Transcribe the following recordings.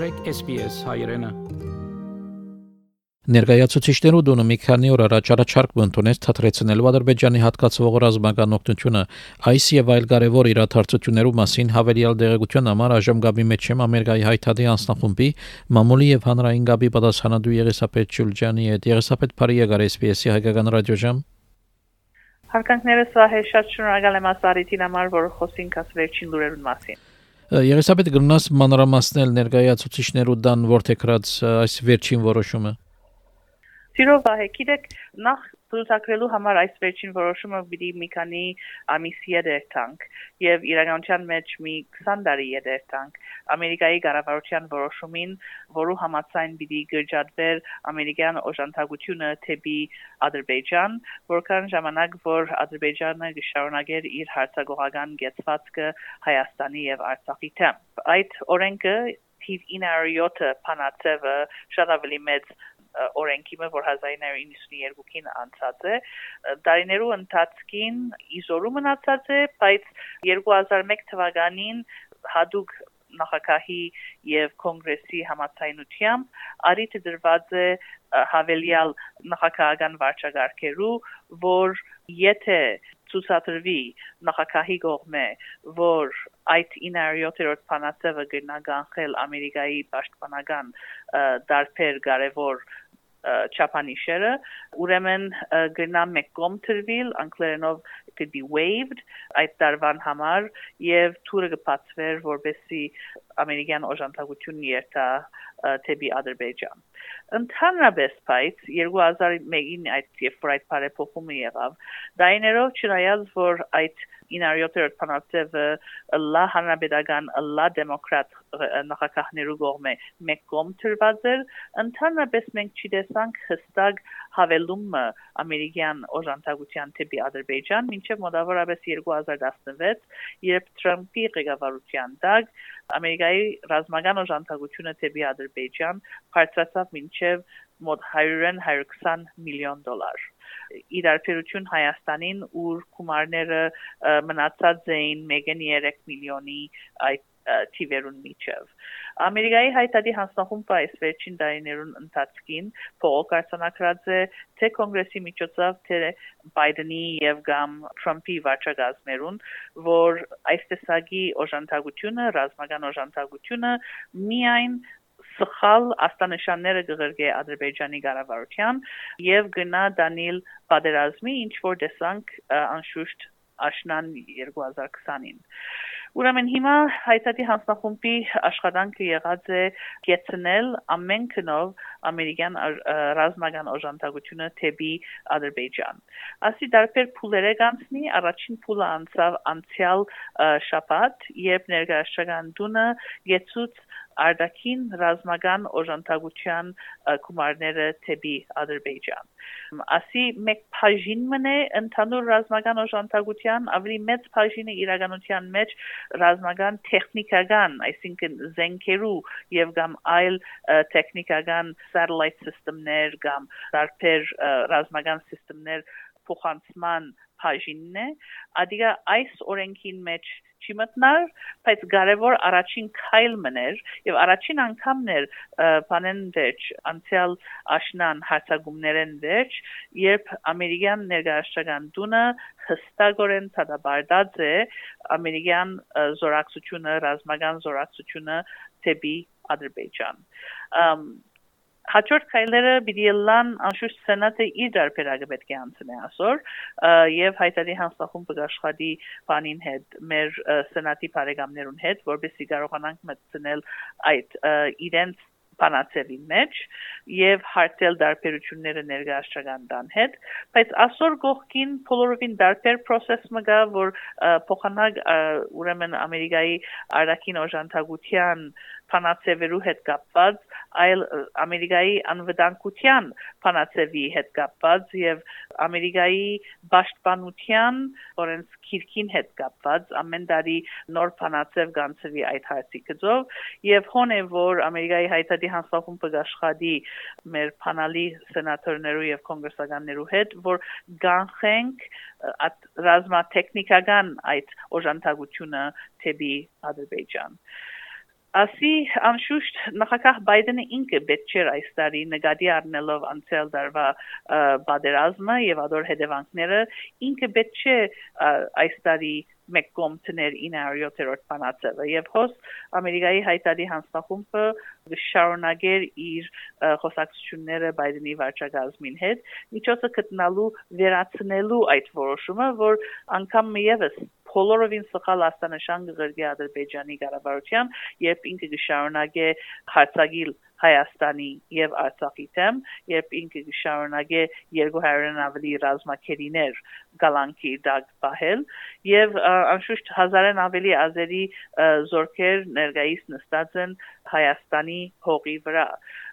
մտրեք SPS հայրենը Ներկայացուցիչներու դոնը մի քանի օր առաջ առաջարկ ընդունեց թատրեցնել Ադրբեջանի հատկացվող ռազմական օգնությունը այս եւ այլ կարևոր իրադարձություններու մասին հավելյալ դեղեցություն համար այժմ գաբի մեջ եմ Ամերիկայի հայտարարի անձնախումբի մամուլի եւ հանրային գաբի պատասխանատու Եղեսապետ Ջուլջանի հետ Եղեսապետ Փարիա SPS-ի հայկական ռադիոժամ Հարկանքներս վահե շատ շնորհակալ եմ ասարիթին համար, որ խոսին կաս վերջին լուրերուն մասին։ Եղեսապետ գնաս մանրամասնել ներկայացուցիչներու դան որթեքրած այս վերջին որոշումը։ Սիրով է, գիտեք, նախ ցուցակրելու համար այս վերջին որոշումը պիտի մի քանի ամիս երթանք եւ իրականության մեջ մի 20 տարի երթանք ամերիկայի կառավարության որոշումին որու համաձայն պիտի գրջատվեր ամերիկյան օժանդակությունը թեպի ադրբեջան որքան ժամանակ որ ադրբեջանը գշարունակեր իր հարցակողական գեցվածքը հայաստանի եւ արցախի թեմ այդ օրենքը թիվ 907-ը փանացևը շատ ավելի մեծ օրենքիմը, որ 1992-ին անցած է, դարիներու ընթացքին իզորու մնացած է, բայց 2001 թվականին հadoop նախագահի եւ կոնգրեսի համացայնությամբ արիթը դրված է հավելյալ նախագահական վարչագարքերու, որ եթե ցուցադրվի նախագահի կողմէ, որ այդ 907-րդ փանացավը գնահատել Ամերիկայի պաշտպանական դարբեր կարևոր չափանիշերը ուրեմն գնա մեկ կողմ թրվիլ անգլերենով could be waived այդ տարվան համար եւ թուրը կբացվեր որբեսի ամերիկյան օժանդակություն երթա թեպի Ադրբեջան ընդհանրապես բայց 2001-ին այդ երբ այդ բարեփոխումը եղավ դայներով չնայած որ այդ 907-րդ փանացևը լա հանրապետական լա դեմոկրատ նախագահներու կողմէ մեկ կողմ թրված էր ընդհանրապես մենք չտեսանք հստակ հավելումը ամերիկյան օժանդակության թեպի Ադրբեջան մինչև մոտավորապես 2016 երբ Թրամփի ղեկավարության տակ Ամերիկայի ռազմական օժանդակությունը թեպի Ադրբեջան բարձրացավ մինչև մոտ 100-120 միլիոն դոլար իրարբերություն Հայաստանին ուր գումարները մնացած էին 1.3 միլիոնի այդ թիվերուն միջև Ամերիկայի հայտարարի հանձնախումբը այս վերջին տարիներուն ընթացքին փողոք արձանագրած է թե կոնգրեսի միջոցով թե Բայդենի եւ գամ Թրամփի վարչագազմերուն որ այս տեսակի օժանդակությունը ռազմական օժանդակությունը միայն սխալ աստանշանները կղրգե Ադրբեջանի կառավարության եւ գնա Դանիել պատերազմի ինչ որ տեսանք անշուշտ աշնան 2020-ին Ուրեմն հիմա հայտարարի հանձնախումբի աշխատանքը եղած է գեցնել ամեն քնով ամերիկյան ռազմական օժանդակությունը թեպի Ադրբեջան։ Ասի դարբեր փուլերը կանցնի, առաջին փուլը անցավ անցյալ շաբաթ, երբ ներկայացական դունը գեցուց արտաքին ռազմական օժանդակության գումարները թեպի Ադրբեջան։ Ասի մեկ բաժին մնե ընդհանուր ռազմական օժանդակության ավելի մեծ բաժինը իրականության մեջ ռազմական տեխնիկական, այսինքն զենքերու եւ կամ այլ տեխնիկական satellite system-ներ կամ տարբեր ռազմական սիստեմներ փոխանցման բաժինն է, ադիգա այս օրենքին մեջ չի մտնար, բայց կարևոր առաջին քայլ մներ եւ առաջին անգամն էր բանեն վերջ անցյալ աշնան հացագումներեն վերջ, երբ ամերիկյան ներկայացական դունը հստակորեն ցածաբարդած է ամերիկյան զորակցությունը, ռազմական զորակցությունը թեպի Ադրբեջան հաջորդ քայլերը պիտի լան անշուշտ սենատը իր դարբերակը պետք է անցնի ասոր եւ հայտարարի հանձնախումբը աշխատի բանին հետ մեր սենատի բարեկամներուն հետ որովհետեւ կարողանանք մտցնել այդ իրենց բանացելի մեջ եւ հարցել դարբերությունները ներգաղթական դան հետ բայց ասոր գողքին բոլորովին դարբեր process մը գա որ փոխանակ ուրեմն ամերիկայի արաքին օժանդակության փանացեվերու հետ կապված, այլ ամերիկայի անվտանգության փանացեվի հետ կապված եւ ամերիկայի պաշտպանության օրենս քիրքին հետ կապված ամեն տարի նոր փանացև գանցվի այդ հարցի գծով եւ հոն է որ ամերիկայի հայտարարի հանձնախումբը աշխատի մեր փանալի սենատորներու եւ կոնգրեսականներու հետ որ գանխենք at ռազմատեխնիկական այդ օժանդակությունը թեպի Ադրբեջան Ասի անշուշտ նախագահ Բայդենը ինքը պետք չէր այս տարի նկատի առնելով անցյալ դարվա բادرազմը եւ ադոր հետևանքները ինքը պետք չէ այս տարի մեկ կոմտներ 907-րդ բանացել եւ հոս ամերիկայի հայտարարի հանձնախումբը շարունակեր իր խոսակցությունները Բայդենի վարչակազմին հետ միջոցը գտնալու վերացնելու այդ որոշումը որ անգամ միևս բոլորովին սխալ աստանշան կգրգի Ադրբեջանի կառավարության եւ ինքը կշարունակե հարձակիլ Հայաստանի եւ Արցախի դեմ եւ ինքը կշարունակե 200-ն ավելի ռազմակերիներ գալանքի դակ պահել եւ անշուշտ հազարեն ավելի ազերի զորքեր ներկայիս նստած են Հայաստանի հողի վրա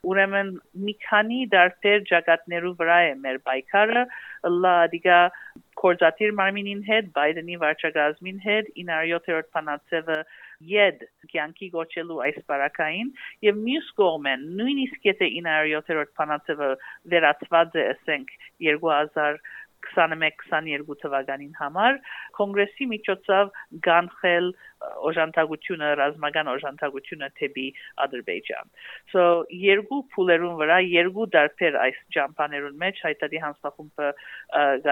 ուրեմն մի քանի դարբեր ճակատներու վրա է մեր պայքարը լա դիգա կորզատիր մարմինին հետ բայդենի վարչագազմին հետ 907-րդ փանացևը յեդ կյանքի գոչելու այս բարակային եւ մյուս կողմեն նույնիսկ եթե 907-րդ փանացևը վերացված է ասենք 2000 21-22 թվականին համար կոնգրեսի միջոցով գանխել օժանդակությունը ռազմական օժանդակությունը թեպի Ադրբեջան։ So երկու փուլերուն վրա երկու դարբեր այս ճամփաներուն մեջ հայտարարի հանձնախումբը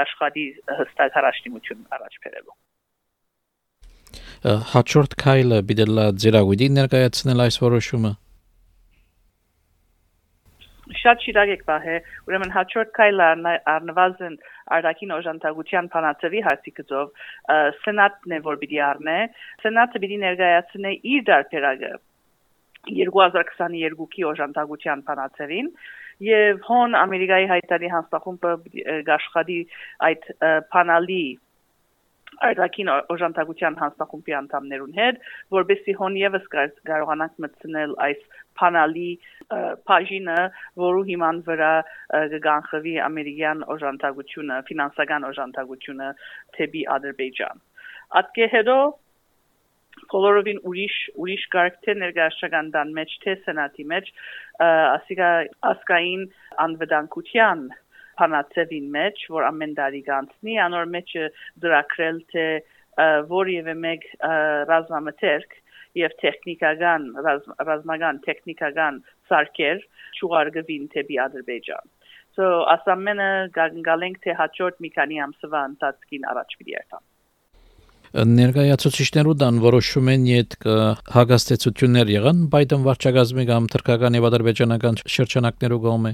աշխատի հստակ հարաշտիմություն առաջ բերելու հաջորդ քայլը բիդելա ձերագույդի ներկայացնել այս որոշումը շատ շիրակ եք բահե ուրեմն հաջորդ քայլը առնվազն արտաքին օժանդակության փանացվի հարցիկով սենատն է որ պիտի առնե սենատը պիտի ներկայացնե իր դարբերակը 2022-ի օժանդակության փանացերին եւ հոն ամերիկայի հայտարարի հանձնախումբը գաշխատի այդ փանալի արտաքին օժանդակության հանձնախումբի անդամներուն հետ, որբեսի հոն եւս կարողանանք մտցնել այս փանալի բաժինը, որու հիման վրա կգանխվի ամերիկյան օժանդակությունը, ֆինանսական օժանդակությունը թեպի Ադրբեջան։ Ատկե հետո բոլորովին ուրիշ ուրիշ կարգ թե ներգաղթական դան մեջ թե սենատի մեջ ասիկա ասկային անվտանգության փանացեվին մեջ, որ ամեն տարի կանցնի, անոր մեջ դրակրել թե որևէ մեկ ռազմամթերք եւ տեխնիկական ռազմական տեխնիկական սարքեր շուղարկվին թեպի Ադրբեջան։ So ասամենը գալենք թե հաջորդ մի քանի ամսվա ընթացքին առաջ երթան ներկայացուցիչներու դան որոշում են իդ հագաստեցություններ եղան Բայդեն վարչակազմի կամ թրկական եւ ադրբեջանական շրջանակներու կողմէ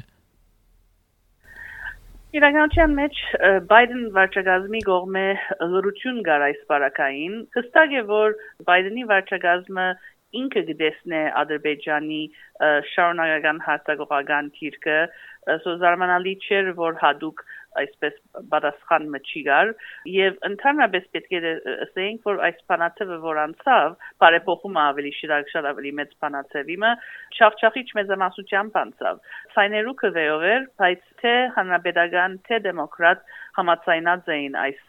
Իրականության մեջ Բայդեն վարչակազմի կողմէ լրություն գար այս բարակային հստակ է որ Բայդենի վարչակազմը ինքը գտեսնե Ադրբեջանի շարունակական հաստատողական թիրքը սո զարմանալի չէր որ հadoop այսպես պատասխան մչի գար եւ ընդհանրապես պետք է ասենք որ այս փանացեվը որ անցավ բարեփոխումը ավելի շիրակ շատ ավելի մեծ փանացեվիմը չախչախիչ մեծամասնությամբ անցավ սայներու կվեով էր բայց թե հանրապետական թե դեմոկրատ համացայնած էին այս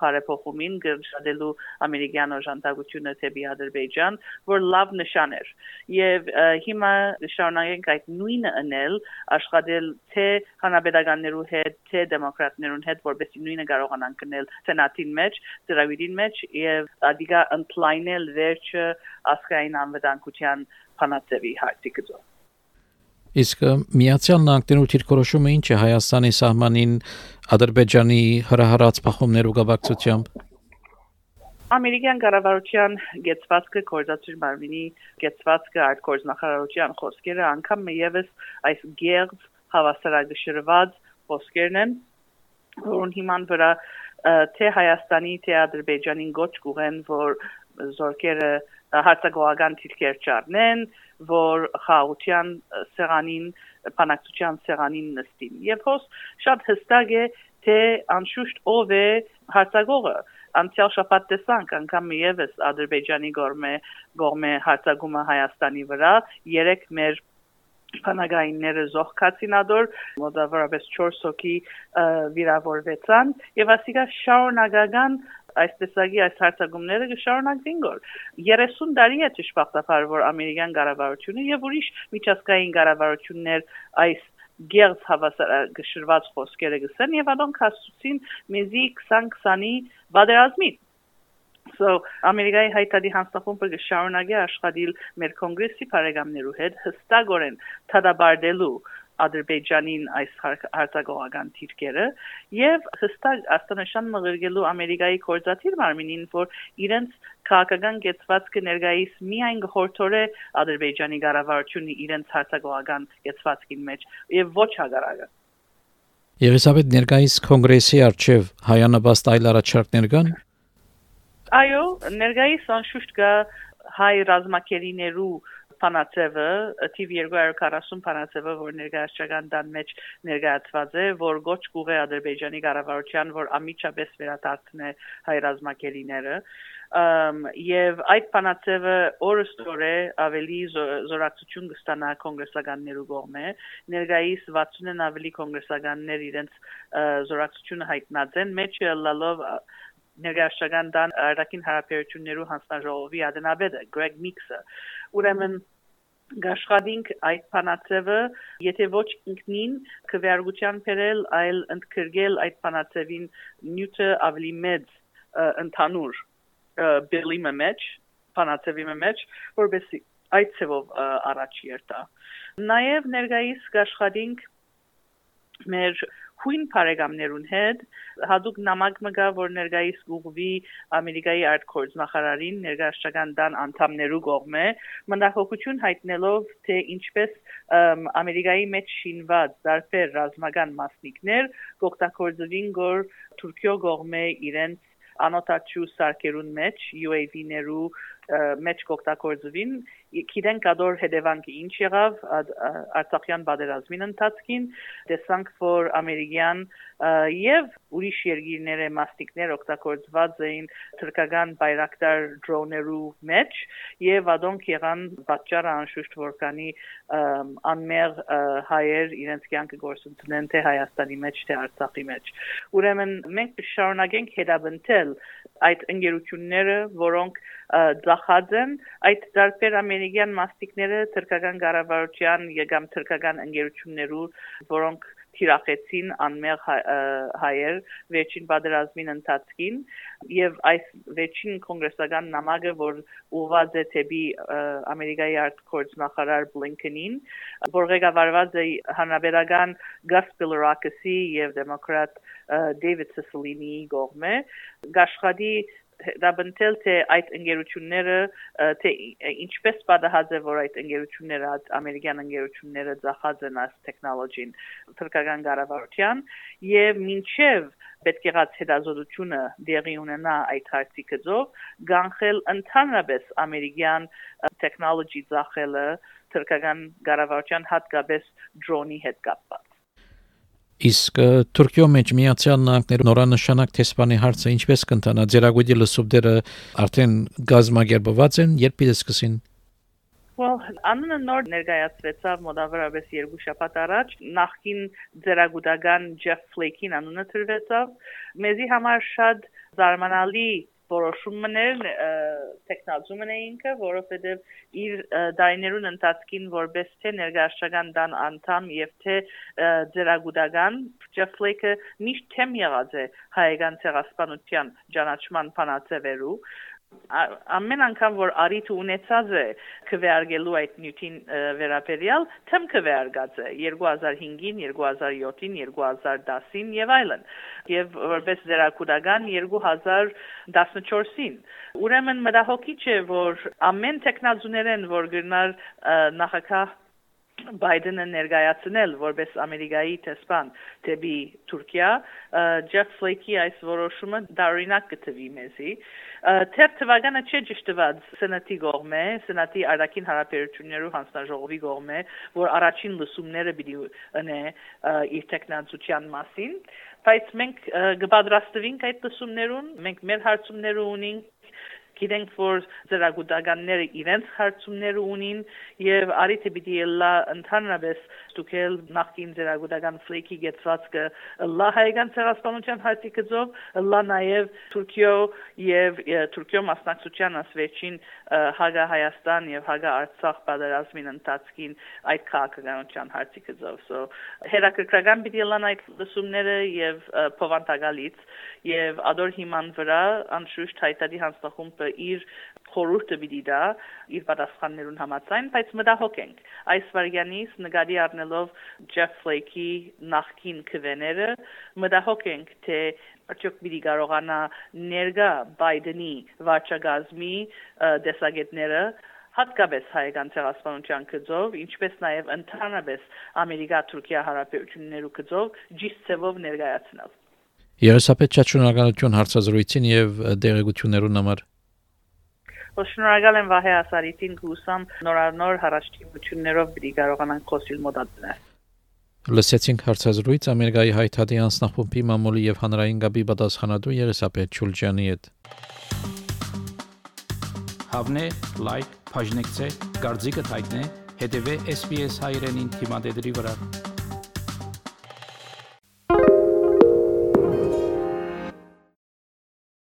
բարեփոխումին գրջադելու ամերիկյան օժանդակությունը թեպի Ադրբեջան, որ լավ նշան էր։ Եվ հիմա շարունակենք այդ նույնը անել, աշխատել թե հանրապետականներու հետ, թե դեմոկրատներուն հետ, որովհետեւ նույնը կարողանան կնել սենատին մեջ, ծրագիրին մեջ եւ ադիգա ընդլայնել վերջը ասկային անվտանգության փանացեվի հարցիկը Իսկ Միացյալ Նահանգներու թիրքորոշումը ինչ է Հայաստանի սահմանին Ադրբեջանի հրահրած փախումներու գաբակցությամբ Ամերիկյան կառավարության գեցվածքը կորզացիր մարմինի գեցվածքը այդ կորզնախարարության խոսքերը անգամ եւս այս գերձ հավասարակշռված խոսքերն են որոնց հիման վրա թե Հայաստանի թե Ադրբեջանին գոչ կուղեն որ զորքերը հարցակողական թիրքեր չառնեն, որ խաղության սեղանին բանակցության սեղանին նստին։ Եվ հոս շատ հստակ է, թե անշուշտ ով է հարցակողը անցյալ շաբաթ տեսանք անգամ եւս Ադրբեջանի գորմե գորմե հարցակումը Հայաստանի վրա երեք մեր փանագայինները զոհկացին ադոր մոտավորապես 4 հոգի վիրավորվեցան եւ ասիկա շարունակական այս տեսակի այս հարցակումները կշարունակվին գոր 30 տարի է ճշմարտաբար որ ամերիկյան կառավարությունը եւ ուրիշ միջազգային կառավարություններ այս գերց հավասարակշռված խոսքերը գսեն եւ անոնք հասցուցին մեզի 20-20-ի վադերազմին So Ամերիկայի հայտարարի հանձնախումբը կշարունակի աշխատել մեր կոնգրեսի բարեկամներու հետ հստակորեն թադաբարդելու Ադրբեջանին այս հարձակողական թիրքերը եւ հստակ աստանաշան մղրգելու Ամերիկայի կորզաթիր մարմինին որ իրենց քաղաքական կեցվածքը ներկայիս միայն հորթորե Ադրբեջանի կառավարությունը իրենց հարձակողական կեցվածքին մեջ եւ ոչ հագարակը Եղիսաբեթ ներկայիս կոնգրեսի արչև հայանաբաստ այլ առաջարկներ կան? Այո, ներկայիս անշուշտ կա հայ ռազմակերիներու Փանացևը, թիվ 240 Փանացևը, որ ներկայացական դան մեջ ներկայացված է, որ գոչ կուղե Ադրբեջանի կառավարության, որ ամիջապես վերադարձնե հայ ռազմակերիները, եւ այդ փանացևը օրստորե ավելի զորակցություն կստանա կոնգրեսականներու կողմէ ներկայիս 60-ն ավելի կոնգրեսականներ իրենց զորակցությունը հայտնած են մեջը լալով ներկայացական դան արդակին հարաբերություններու հանձնաժողովի ադենաբեդը Գրեգ Միքսը ուրեմն գաշխադինք այդ փանացևը եթե ոչ ինքնին քվեարկության բերել այլ ընդգրկել այդ փանացևին նյութը ավելի մեծ ընդհանուր բիլի մեջ փանացևի մեջ որովհետեւ այդ ծավով առաջ երթա նաև ներկայիս գաշխադինք մեր հույն բարեկամներուն հետ հadoop նամակ մգա որ ներկայիս գուղվի ամերիկայի արտքորձ նախարարին ներկայացական դան անդամներու կողմէ մնդահոգություն հայտնելով թե ինչպես ամերիկայի մեջ շինված դարբեր ռազմական մասնիկներ կօգտագործվին գոր Թուրքիո կողմէ իրենց անոտաչու սարքերուն մեջ UAV-ներու մեջ կօգտագործվին գիտենք ադոր հետևանքը ինչ եղավ արցախյան բادرազմին ընթացքին տեսանք որ ամերիկյան եւ ուրիշ երկիրները մաստիկներ օգտագործված էին թրկական բայրակտար դրոներու մեջ եւ ադոնք եղան պատճառը անշուշտ որքանի անմեղ հայեր իրենց կյանքը գործունեն թե հայաստանի մեջ թե արցախի մեջ ուրեմն մենք շարունակենք հետապնդել այդ ընկերությունները որոնք ծախած են այդ դարբեր ամերիկյան մաստիկները թրկական կառավարության կամ թրկական ընկերություններու որոնք թիրախեցին անմեղ հայեր վերջին պատերազմին ընթացքին եւ այս վերջին կոնգրեսական նամակը որ ուղված է թեպի ամերիկայի արտգործ նախարար բլինքենին որ ղեկավարված է հանրաբերական գասպիլրակսի եւ դեմոկրատ Դեվիդ Սեսլինի կողմէ գաշխադի դաբնտել թե այդ ընկերությունները թե ինչպես պատահած է որ այդ ընկերությունները ամերիկյան ընկերությունները ծախած են այս տեխնոլոգին թրկական կառավարության եւ մինչեւ պետք եղած հետազոտությունը դեղի ունենա այդ հարցի գծով գանխել ընդհանրապես ամերիկյան տեխնոլոգի ծախելը թրկական կառավարության հատկապես դրոնի հետ կապված Իսկ Թուրքիո մեջ միացյալ նահանգների նորանշանակ տեսփանի հարցը ինչպես կընթանա ձերագույդի լսուբդերը արդեն գազմագերբված են երբ պիտի սկսին Well, անունը նոր ներկայացվեցավ մոտավորապես երկու շաբաթ առաջ նախքին ձերագուտական Jeff Flake-ին անունը տրվեցավ մեզի համար շատ զարմանալի որոշումներ տեխնոլոգիան ինքը, որովհետև իր դայներուն ընթացքին որպես թե ներգաշական դան անդամ եւ թե ձերագուտական Ջեֆլեյքը միշտ թեմ եղած է հայկական ցեղասպանության ճանաչման փանացեվերու ամեն անգամ որ արիթ ունեցած է քվեարկելու այդ նյութին վերաբերյալ թեմ քվեարկած է. 2005-ին, 2007-ին, 2010-ին եւ այլն եւ որպես դերակուրական 2014-ին ուրեմն մտահոգիչ է որ ամեն տեխնազուներեն որ գնար նախակա Բայդենը ներկայացնել որպես Ամերիկայի տեսփան դեպի Թուրքիա Ջեֆ Ֆլեյքի այս որոշումը դարինակ կտվի մեզի Թեր թվականը չէ ճշտված սենատի կողմէ, սենատի արդակին հարաբերություններու հանձնաժողովի կողմէ, որ առաջին լսումները պիտի ընե իր տեխնացության մասին, բայց մենք կպատրաստվենք այդ լսումներուն, մենք մեր հարցումները ունենք գիտենք որ ծրագուտականները իրենց հարցումներ ունին եւ արիթե պիտի լա ընդհանրապես ստուքել նախքին ծրագուտական ֆլեյքի գեցվածքը լա հայկական ցեղասպանության հարցի կծով լա նաեւ Թուրքիո եւ Թուրքիո մասնակցության ասվեչին հագա Հայաստան եւ հագա Արցախ պատերազմին ընթացքին այդ քաղաքականության հարցի կծով so հերակրկրական պիտի լան այդ լսումները եւ փոխանցալից եւ ադոր հիման վրա անշուշտ հայտարարի հանձնախումբը իր խորհուրդը պիտի դա իր պատասխաններուն համաձայն, բայց մտահոգ ենք։ Այս վարյանից նկատի առնելով Jeff Flake-ի նախքին քվեները մտահոգ ենք, թե արդյոք պիտի կարողանա ներգա Բայդենի վարչագազմի դեսագետները հատկապես հայկական ցեղասպանության գծով, ինչպես նաև ընդհանրապես Ամերիկա-Թուրքիա հարաբերություններու գծով ջիստ ծևով ներկայացնել։ Երեսապետ շնորհակալություն հարցազրույցին եւ դերեկություններուն համար։ Շնորհակալ եմ Վահե Ասարիտին գուսամ նորանոր հարաճտություններով պիտի կարողանանք խոսիլ մոդատնել։ Լսեցինք հարցազրույց Ամերիկայի հայտարարի անձնախումբի մամուլի եւ հանրային գաբի պատասխանատու Երեսապետ Չուլջյանի հետ։ Հավնե լայք, բաժնեկցե, դարձիկը թայտնե, հետեւե SPS հայրենին թիմադեդի վրա։